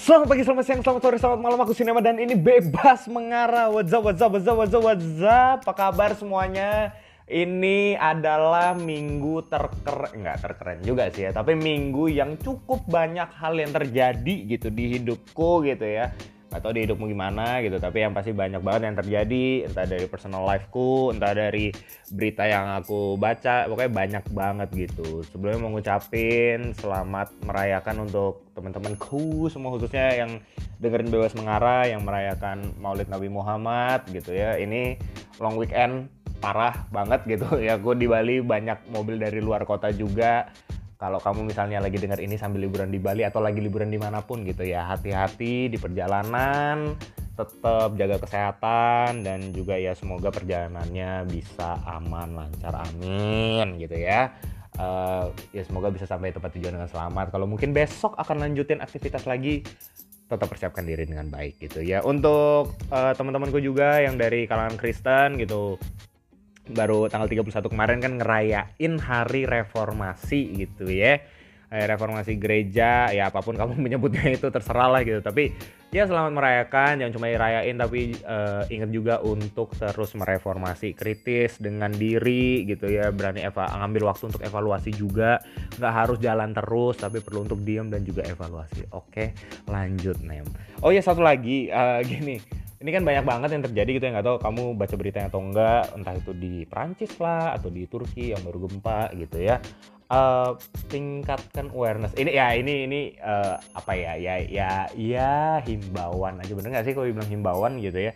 Selamat pagi, selamat siang, selamat sore, selamat malam. Aku Sinema dan ini bebas mengarah. What's up, what's up, what's up, what's up, what's up? Apa kabar semuanya? Ini adalah minggu terkeren Nggak terkeren juga sih ya Tapi minggu yang cukup banyak hal yang terjadi gitu di hidupku gitu ya atau di hidupmu gimana gitu tapi yang pasti banyak banget yang terjadi entah dari personal lifeku entah dari berita yang aku baca pokoknya banyak banget gitu. Sebelumnya mau ngucapin selamat merayakan untuk teman-temanku semua khususnya yang dengerin bebas mengarah yang merayakan Maulid Nabi Muhammad gitu ya. Ini long weekend parah banget gitu. Ya gue di Bali banyak mobil dari luar kota juga kalau kamu misalnya lagi dengar ini sambil liburan di Bali atau lagi liburan di mana pun gitu ya hati-hati di perjalanan tetap jaga kesehatan dan juga ya semoga perjalanannya bisa aman lancar amin gitu ya. Uh, ya semoga bisa sampai tempat tujuan dengan selamat. Kalau mungkin besok akan lanjutin aktivitas lagi tetap persiapkan diri dengan baik gitu ya. Untuk uh, teman-temanku juga yang dari kalangan Kristen gitu baru tanggal 31 kemarin kan ngerayain hari reformasi gitu ya. Reformasi gereja ya apa pun kamu menyebutnya itu terserah lah gitu. Tapi ya selamat merayakan jangan cuma dirayain tapi uh, ingat juga untuk terus mereformasi kritis dengan diri gitu ya. Berani eva ngambil waktu untuk evaluasi juga. Nggak harus jalan terus tapi perlu untuk diam dan juga evaluasi. Oke lanjut nem oh ya satu lagi uh, gini ini kan banyak banget yang terjadi gitu ya nggak tahu kamu baca beritanya atau enggak entah itu di Prancis lah atau di Turki yang baru gempa gitu ya. Uh, tingkatkan awareness. Ini ya ini ini uh, apa ya ya ya ya himbauan aja. Bener nggak sih kalau bilang himbauan gitu ya?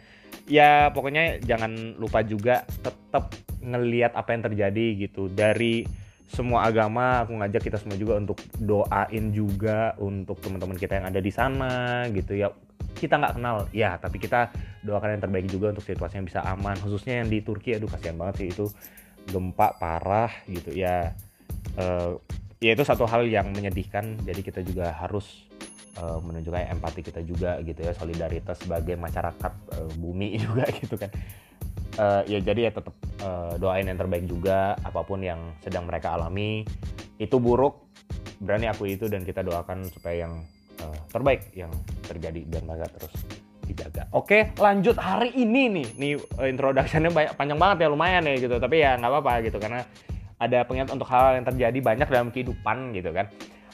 Ya pokoknya jangan lupa juga tetap ngelihat apa yang terjadi gitu. Dari semua agama aku ngajak kita semua juga untuk doain juga untuk teman-teman kita yang ada di sana gitu ya kita nggak kenal. Ya tapi kita doakan yang terbaik juga untuk situasi yang bisa aman. Khususnya yang di Turki aduh kasihan banget sih itu gempa parah gitu ya. Uh, ya itu satu hal yang menyedihkan. Jadi kita juga harus uh, menunjukkan empati kita juga gitu ya solidaritas sebagai masyarakat uh, bumi juga gitu kan. Uh, ya jadi ya tetap uh, doain yang terbaik juga apa pun yang sedang mereka alami. Itu buruk berani aku itu dan kita doakan supaya yang uh, terbaik yang terjadi dan mereka terus dijaga. Oke, lanjut hari ini nih. Nih introductionnya banyak panjang banget ya lumayan ya gitu. Tapi ya nggak apa-apa gitu karena ada pengingat untuk hal yang terjadi banyak dalam kehidupan gitu kan.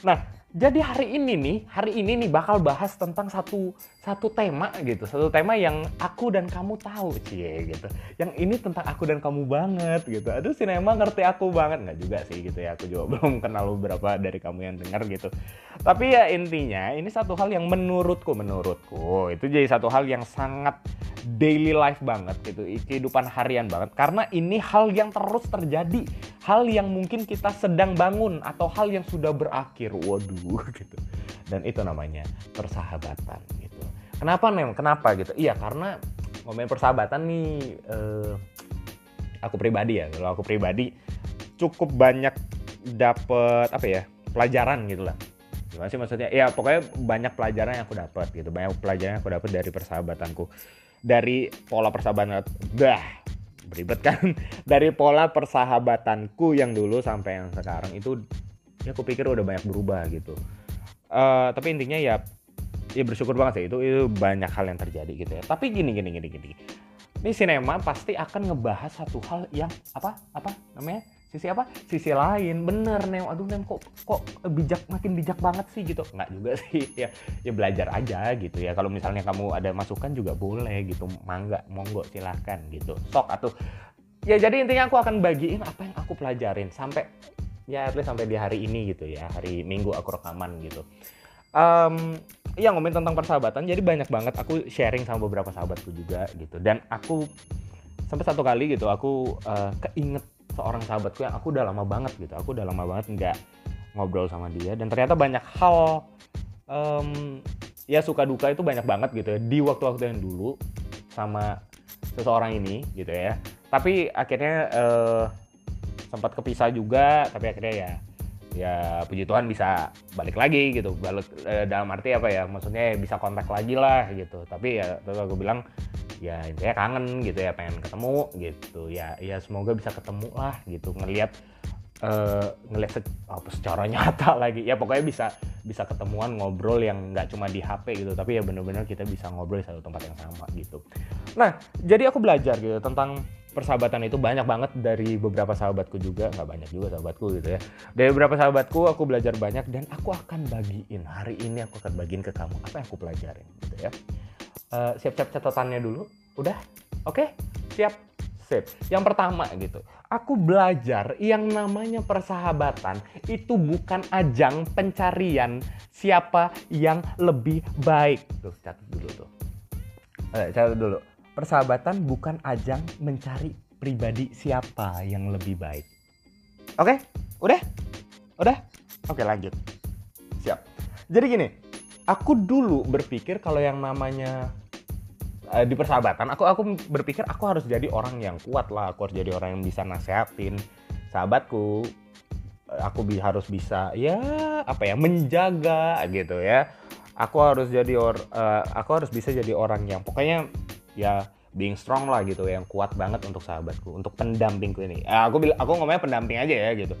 Nah, jadi hari ini nih, hari ini nih bakal bahas tentang satu satu tema gitu, satu tema yang aku dan kamu tahu, cie gitu. Yang ini tentang aku dan kamu banget gitu. Aduh, sinema ngerti aku banget nggak juga sih gitu ya. Aku juga belum kenal beberapa dari kamu yang dengar gitu. Tapi ya intinya ini satu hal yang menurutku, menurutku itu jadi satu hal yang sangat daily life banget gitu, kehidupan harian banget. Karena ini hal yang terus terjadi, hal yang mungkin kita sedang bangun atau hal yang sudah berakhir. Waduh gitu. Dan itu namanya persahabatan gitu. Kenapa nih kenapa gitu? Iya karena ngomongin persahabatan nih eh, aku pribadi ya. Kalau aku pribadi cukup banyak dapet apa ya pelajaran gitu lah. Gimana sih maksudnya? Ya pokoknya banyak pelajaran yang aku dapat gitu. Banyak pelajaran yang aku dapat dari persahabatanku. Dari pola persahabatan dah beribet kan? Dari pola persahabatanku yang dulu sampai yang sekarang itu ya aku pikir udah banyak berubah gitu. Uh, tapi intinya ya ya bersyukur banget sih. Itu itu banyak hal yang terjadi gitu ya. Tapi gini gini gini gini. Ini sinema pasti akan ngebahas satu hal yang apa? Apa namanya sisi apa? Sisi lain. Bener nem aduh nem kok kok bijak makin bijak banget sih gitu. Nggak juga sih. Ya ya belajar aja gitu ya. Kalau misalnya kamu ada masukan juga boleh gitu. Mangga monggo silahkan gitu. Sok atau ya jadi intinya aku akan bagiin apa yang aku pelajarin sampai ya at least sampai di hari ini gitu ya. Hari minggu aku rekaman gitu. Um, ya ngomongin tentang persahabatan. Jadi banyak banget aku sharing sama beberapa sahabatku juga gitu. Dan aku sampai satu kali gitu aku uh, keinget seorang sahabatku yang aku udah lama banget gitu. Aku udah lama banget nggak ngobrol sama dia. Dan ternyata banyak hal um, ya suka duka itu banyak banget gitu ya. Di waktu-waktu yang dulu sama seseorang ini gitu ya. Tapi akhirnya uh, sempat kepisah juga. Tapi akhirnya ya ya puji Tuhan bisa balik lagi gitu. Balik eh, dalam arti apa ya? Maksudnya bisa kontak lagi lah gitu. Tapi ya terus aku bilang ya intinya kangen gitu ya pengen ketemu gitu. Ya ya semoga bisa ketemu lah gitu ngelihat uh, ngelihat se apa secara nyata lagi. Ya pokoknya bisa bisa ketemuan ngobrol yang nggak cuma di HP gitu tapi ya bener-bener kita bisa ngobrol di satu tempat yang sama gitu. Nah jadi aku belajar gitu tentang persahabatan itu banyak banget dari beberapa sahabatku juga. Nggak banyak juga sahabatku gitu ya. Dari beberapa sahabatku aku belajar banyak dan aku akan bagiin hari ini aku akan bagiin ke kamu apa yang aku pelajarin gitu ya uh, siap-siap catatannya dulu udah oke okay? siap sip yang pertama gitu aku belajar yang namanya persahabatan itu bukan ajang pencarian siapa yang lebih baik tuh catat dulu tuh eh, catat dulu persahabatan bukan ajang mencari pribadi siapa yang lebih baik. Oke? Udah? Udah? Oke, lanjut. Siap. Jadi gini, aku dulu berpikir kalau yang namanya uh, di persahabatan, aku aku berpikir aku harus jadi orang yang kuat lah, aku harus jadi orang yang bisa nasehatin sahabatku. Aku bi harus bisa ya apa ya menjaga gitu ya. Aku harus jadi or, uh, aku harus bisa jadi orang yang pokoknya ya being strong lah gitu yang kuat banget untuk sahabatku untuk pendampingku ini eh, aku bilang aku ngomongnya pendamping aja ya gitu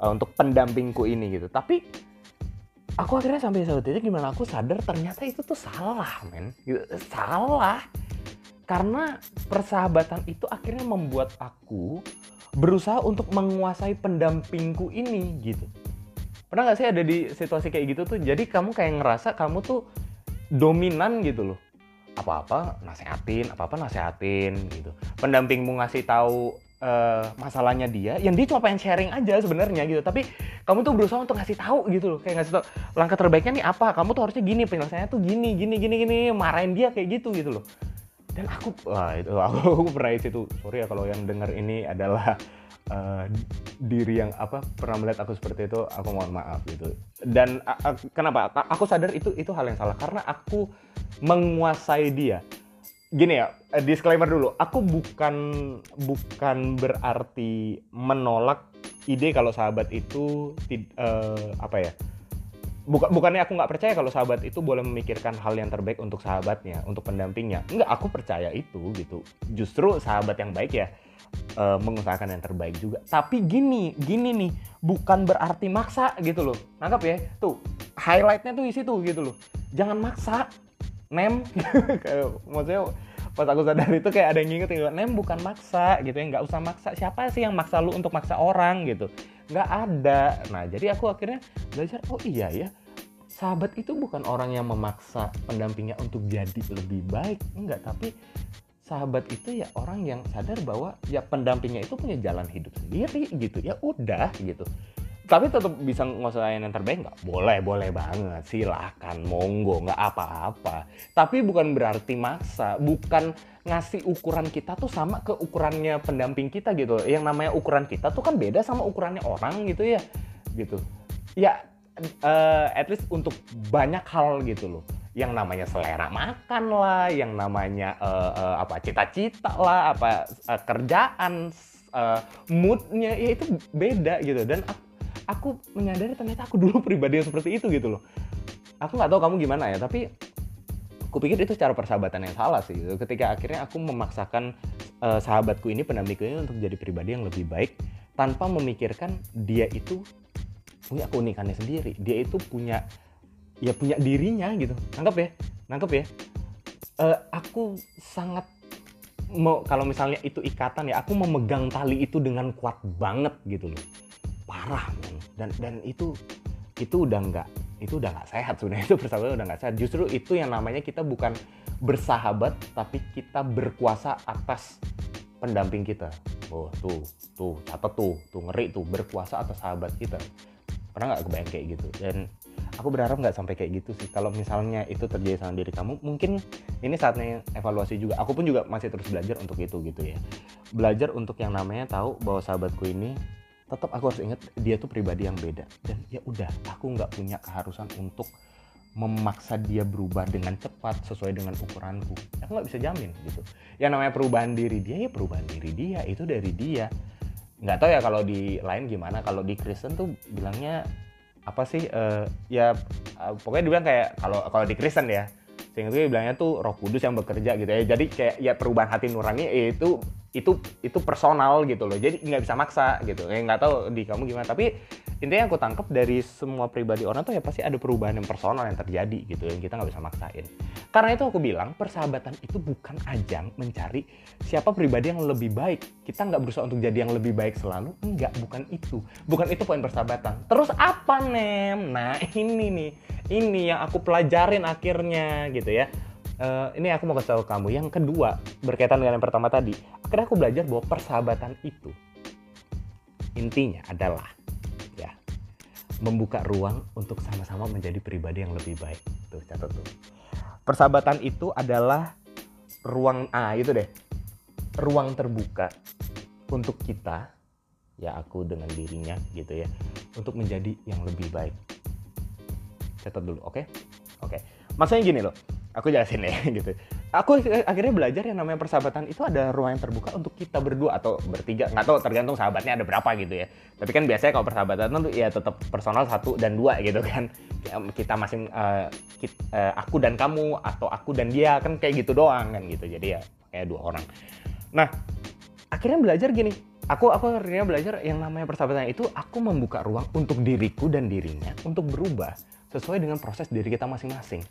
uh, untuk pendampingku ini gitu tapi aku akhirnya sampai satu titik gimana aku sadar ternyata itu tuh salah men gitu. salah karena persahabatan itu akhirnya membuat aku berusaha untuk menguasai pendampingku ini gitu pernah gak sih ada di situasi kayak gitu tuh jadi kamu kayak ngerasa kamu tuh dominan gitu loh apa-apa nasehatin, apa-apa nasehatin gitu. Pendampingmu ngasih tahu uh, masalahnya dia, yang dia cuma pengen sharing aja sebenarnya gitu. Tapi kamu tuh berusaha untuk ngasih tahu gitu loh, kayak ngasih tahu langkah terbaiknya nih apa. Kamu tuh harusnya gini, penyelesaiannya tuh gini, gini, gini, gini, marahin dia kayak gitu gitu loh. Dan aku, wah itu aku, aku pernah itu sorry ya kalau yang denger ini adalah uh, diri yang apa pernah melihat aku seperti itu aku mohon maaf gitu dan uh, kenapa aku sadar itu itu hal yang salah karena aku menguasai dia gini ya disclaimer dulu. Aku bukan bukan berarti menolak ide kalau sahabat itu uh, apa ya? Bukan bukannya aku nggak percaya kalau sahabat itu boleh memikirkan hal yang terbaik untuk sahabatnya untuk pendampingnya. Enggak aku percaya itu gitu. Justru sahabat yang baik ya uh, mengusahakan yang terbaik juga. Tapi gini gini nih bukan berarti maksa gitu loh. Nangkap ya? Tuh highlightnya tuh di situ gitu loh. Jangan maksa nem. Maksudnya pas aku sadar itu kayak ada yang nginget gitu nem bukan maksa gitu ya nggak usah maksa. Siapa sih yang maksa lu untuk maksa orang gitu? Nggak ada. Nah jadi aku akhirnya belajar oh iya ya sahabat itu bukan orang yang memaksa pendampingnya untuk jadi lebih baik enggak. Tapi sahabat itu ya orang yang sadar bahwa ya pendampingnya itu punya jalan hidup sendiri gitu. Ya udah gitu tapi tetap bisa ngusahain yang terbaik nggak? Boleh boleh banget. Silahkan monggo nggak apa-apa. Tapi bukan berarti maksa bukan ngasih ukuran kita tuh sama ke ukurannya pendamping kita gitu. Yang namanya ukuran kita tuh kan beda sama ukurannya orang gitu ya gitu. Ya uh, at least untuk banyak hal gitu loh. Yang namanya selera makan lah yang namanya uh, uh, apa cita-cita lah apa uh, kerjaan uh, moodnya ya itu beda gitu. Dan aku menyadari ternyata aku dulu pribadi yang seperti itu gitu loh. Aku nggak tahu kamu gimana ya tapi aku pikir itu cara persahabatan yang salah sih gitu. ketika akhirnya aku memaksakan uh, sahabatku ini pendampingku ini untuk jadi pribadi yang lebih baik tanpa memikirkan dia itu punya keunikannya sendiri. Dia itu punya ya punya dirinya gitu. Nangkep ya? Nangkep ya? Uh, aku sangat mau kalau misalnya itu ikatan ya aku memegang tali itu dengan kuat banget gitu loh. Parah. Dan dan itu itu udah nggak itu udah nggak sehat sebenarnya. Itu persahabatan udah nggak sehat. Justru itu yang namanya kita bukan bersahabat tapi kita berkuasa atas pendamping kita. Oh tuh tuh catat tuh tuh ngeri tuh berkuasa atas sahabat kita. Pernah nggak kebayang kayak gitu? Dan aku berharap nggak sampai kayak gitu sih. Kalau misalnya itu terjadi sama diri kamu mungkin ini saatnya evaluasi juga. Aku pun juga masih terus belajar untuk itu gitu ya. Belajar untuk yang namanya tahu bahwa sahabatku ini tetap aku harus ingat dia tuh pribadi yang beda. Dan ya udah aku nggak punya keharusan untuk memaksa dia berubah dengan cepat sesuai dengan ukuranku. Aku nggak bisa jamin gitu. Yang namanya perubahan diri dia ya perubahan diri dia itu dari dia. Nggak tahu ya kalau di lain gimana. Kalau di Kristen tuh bilangnya apa sih uh, ya uh, pokoknya dibilang kayak kalau kalau di Kristen ya sehingga itu bilangnya tuh Roh Kudus yang bekerja gitu ya. Jadi kayak ya perubahan hati nurani itu itu itu personal gitu loh. Jadi nggak bisa maksa gitu. Ya nggak tahu di kamu gimana. Tapi intinya aku tangkap dari semua pribadi orang tuh ya pasti ada perubahan yang personal yang terjadi gitu yang kita nggak bisa maksain. Karena itu aku bilang persahabatan itu bukan ajang mencari siapa pribadi yang lebih baik. Kita nggak berusaha untuk jadi yang lebih baik selalu. Enggak bukan itu. Bukan itu poin persahabatan. Terus apa nem nah ini nih. Ini yang aku pelajarin akhirnya gitu ya uh, ini aku mau kasih tahu kamu. Yang kedua, berkaitan dengan yang pertama tadi, akhirnya aku belajar bahwa persahabatan itu intinya adalah ya membuka ruang untuk sama-sama menjadi pribadi yang lebih baik. Tuh, catat tuh. Persahabatan itu adalah ruang ah itu deh. Ruang terbuka untuk kita ya aku dengan dirinya gitu ya untuk menjadi yang lebih baik. Catat dulu, oke? Okay? Oke. Okay. Maksudnya gini loh aku jelasin ya gitu. Aku akhirnya belajar yang namanya persahabatan. Itu ada ruang yang terbuka untuk kita berdua atau bertiga. Nggak tahu tergantung sahabatnya ada berapa gitu ya. Tapi kan biasanya kalau persahabatan itu ya tetap personal satu dan dua gitu kan. Kita masing uh, kita, uh, aku dan kamu atau aku dan dia kan kayak gitu doang kan gitu. Jadi ya kayak dua orang. Nah akhirnya belajar gini. Aku aku akhirnya belajar yang namanya persahabatan itu aku membuka ruang untuk diriku dan dirinya untuk berubah sesuai dengan proses diri kita masing-masing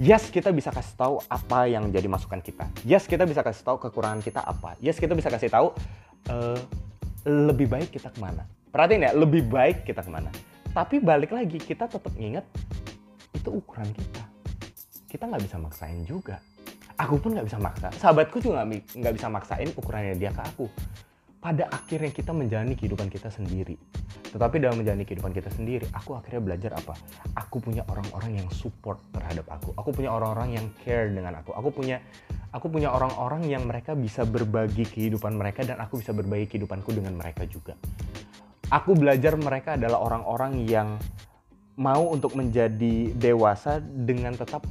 Yes, kita bisa kasih tahu apa yang jadi masukan kita. Yes, kita bisa kasih tahu kekurangan kita apa. Yes, kita bisa kasih tahu uh, lebih baik kita ke mana. Perhatiin ya, lebih baik kita ke mana. Tapi balik lagi, kita tetap ingat itu ukuran kita. Kita nggak bisa maksain juga. Aku pun nggak bisa maksa. Sahabatku juga nggak bisa maksain ukurannya dia ke aku pada akhirnya kita menjalani kehidupan kita sendiri. Tetapi dalam menjalani kehidupan kita sendiri, aku akhirnya belajar apa? Aku punya orang-orang yang support terhadap aku. Aku punya orang-orang yang care dengan aku. Aku punya aku punya orang-orang yang mereka bisa berbagi kehidupan mereka dan aku bisa berbagi kehidupanku dengan mereka juga. Aku belajar mereka adalah orang-orang yang mau untuk menjadi dewasa dengan tetap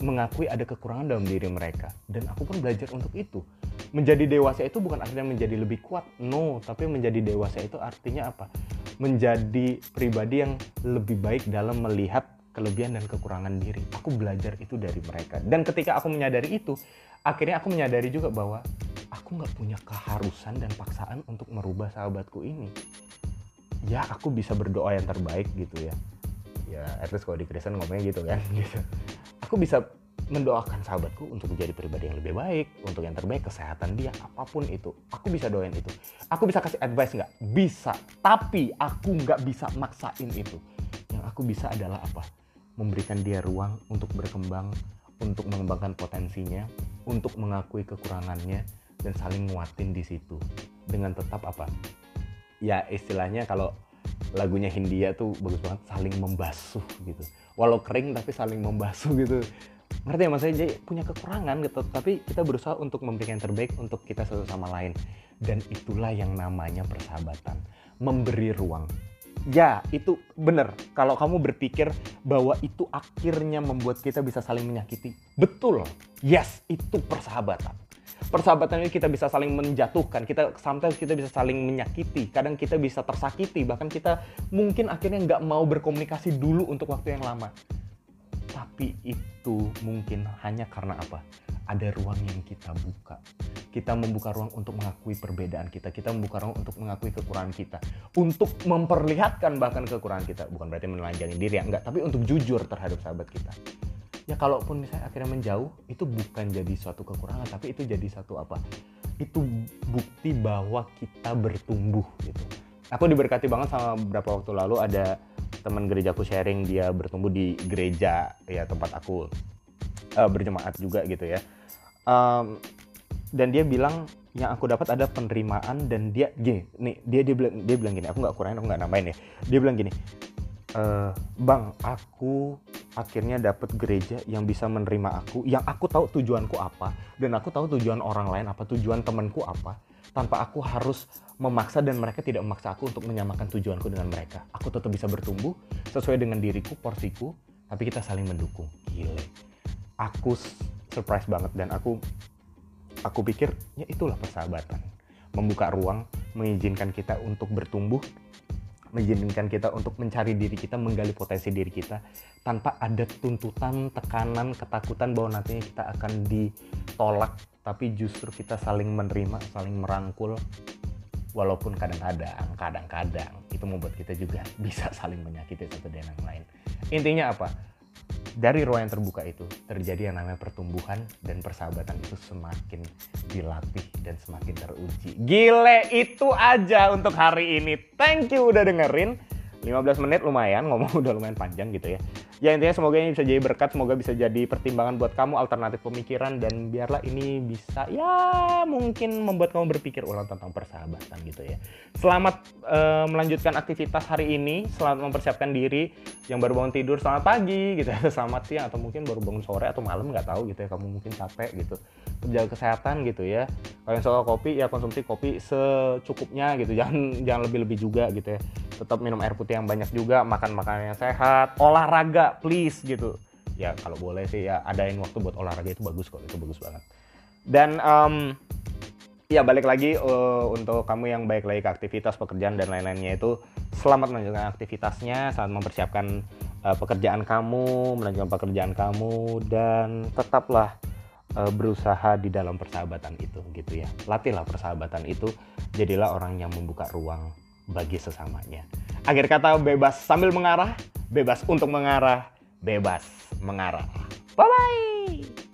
mengakui ada kekurangan dalam diri mereka dan aku pun belajar untuk itu menjadi dewasa itu bukan artinya menjadi lebih kuat. No tapi menjadi dewasa itu artinya apa? Menjadi pribadi yang lebih baik dalam melihat kelebihan dan kekurangan diri. Aku belajar itu dari mereka. Dan ketika aku menyadari itu akhirnya aku menyadari juga bahwa aku nggak punya keharusan dan paksaan untuk merubah sahabatku ini. Ya aku bisa berdoa yang terbaik gitu ya. Ya at least kalau di Kristen ngomongnya gitu kan gitu. Aku bisa mendoakan sahabatku untuk menjadi pribadi yang lebih baik, untuk yang terbaik kesehatan dia, apa pun itu. Aku bisa doain itu. Aku bisa kasih advice nggak? Bisa. Tapi aku nggak bisa maksain itu. Yang aku bisa adalah apa? Memberikan dia ruang untuk berkembang, untuk mengembangkan potensinya, untuk mengakui kekurangannya, dan saling nguatin di situ. Dengan tetap apa? Ya istilahnya kalau lagunya Hindia tuh bagus banget, saling membasuh gitu. Walau kering tapi saling membasuh gitu ngerti ya maksudnya jadi punya kekurangan gitu. Tapi kita berusaha untuk memberikan yang terbaik untuk kita satu sama lain. Dan itulah yang namanya persahabatan. Memberi ruang. Ya itu bener kalau kamu berpikir bahwa itu akhirnya membuat kita bisa saling menyakiti. Betul. Yes itu persahabatan. Persahabatan ini kita bisa saling menjatuhkan. Kita sometimes kita bisa saling menyakiti. Kadang kita bisa tersakiti. Bahkan kita mungkin akhirnya nggak mau berkomunikasi dulu untuk waktu yang lama tapi itu mungkin hanya karena apa? Ada ruang yang kita buka. Kita membuka ruang untuk mengakui perbedaan kita. Kita membuka ruang untuk mengakui kekurangan kita. Untuk memperlihatkan bahkan kekurangan kita. Bukan berarti menelanjangi diri ya, enggak. Tapi untuk jujur terhadap sahabat kita. Ya kalaupun misalnya akhirnya menjauh, itu bukan jadi suatu kekurangan. Tapi itu jadi satu apa? Itu bukti bahwa kita bertumbuh gitu. Aku diberkati banget sama beberapa waktu lalu ada teman gerejaku sharing dia bertumbuh di gereja ya tempat aku uh, berjemaat juga gitu ya. Um, dan dia bilang yang aku dapat ada penerimaan dan dia gini nih dia dia bilang dia bilang gini aku nggak kurangin aku nggak nambahin ya. Dia bilang gini e, bang aku akhirnya dapat gereja yang bisa menerima aku yang aku tahu tujuanku apa dan aku tahu tujuan orang lain apa tujuan temanku apa tanpa aku harus memaksa dan mereka tidak memaksa aku untuk menyamakan tujuanku dengan mereka. Aku tetap bisa bertumbuh sesuai dengan diriku, porsiku, tapi kita saling mendukung. Gile. Aku surprise banget dan aku aku pikir ya itulah persahabatan. Membuka ruang, mengizinkan kita untuk bertumbuh, mengizinkan kita untuk mencari diri kita, menggali potensi diri kita tanpa ada tuntutan, tekanan, ketakutan bahwa nantinya kita akan ditolak tapi justru kita saling menerima saling merangkul walaupun kadang-kadang kadang-kadang itu membuat kita juga bisa saling menyakiti satu dan yang lain intinya apa dari ruang yang terbuka itu terjadi yang namanya pertumbuhan dan persahabatan itu semakin dilatih dan semakin teruji. Gile itu aja untuk hari ini. Thank you udah dengerin. 15 menit lumayan ngomong udah lumayan panjang gitu ya ya intinya semoga ini bisa jadi berkat semoga bisa jadi pertimbangan buat kamu alternatif pemikiran dan biarlah ini bisa ya mungkin membuat kamu berpikir ulang tentang persahabatan gitu ya. Selamat uh, melanjutkan aktivitas hari ini. Selamat mempersiapkan diri. Yang baru bangun tidur selamat pagi gitu ya. Selamat siang atau mungkin baru bangun sore atau malam nggak tahu gitu ya. Kamu mungkin capek gitu. Jaga kesehatan gitu ya. Kalau yang soal kopi ya konsumsi kopi secukupnya gitu. Jangan jangan lebih lebih juga gitu ya. Tetap minum air putih yang banyak juga makan makanan yang sehat. Olahraga please gitu. Ya kalau boleh sih ya adain waktu buat olahraga itu bagus kok itu bagus banget. Dan um, ya balik lagi uh, untuk kamu yang baik lagi ke aktivitas pekerjaan dan lain-lainnya itu selamat melanjutkan aktivitasnya selamat mempersiapkan uh, pekerjaan kamu melanjutkan pekerjaan kamu dan tetaplah uh, berusaha di dalam persahabatan itu gitu ya. Latihlah persahabatan itu jadilah orang yang membuka ruang bagi sesamanya. Akhir kata bebas sambil mengarah, bebas untuk mengarah, bebas mengarah. Bye bye.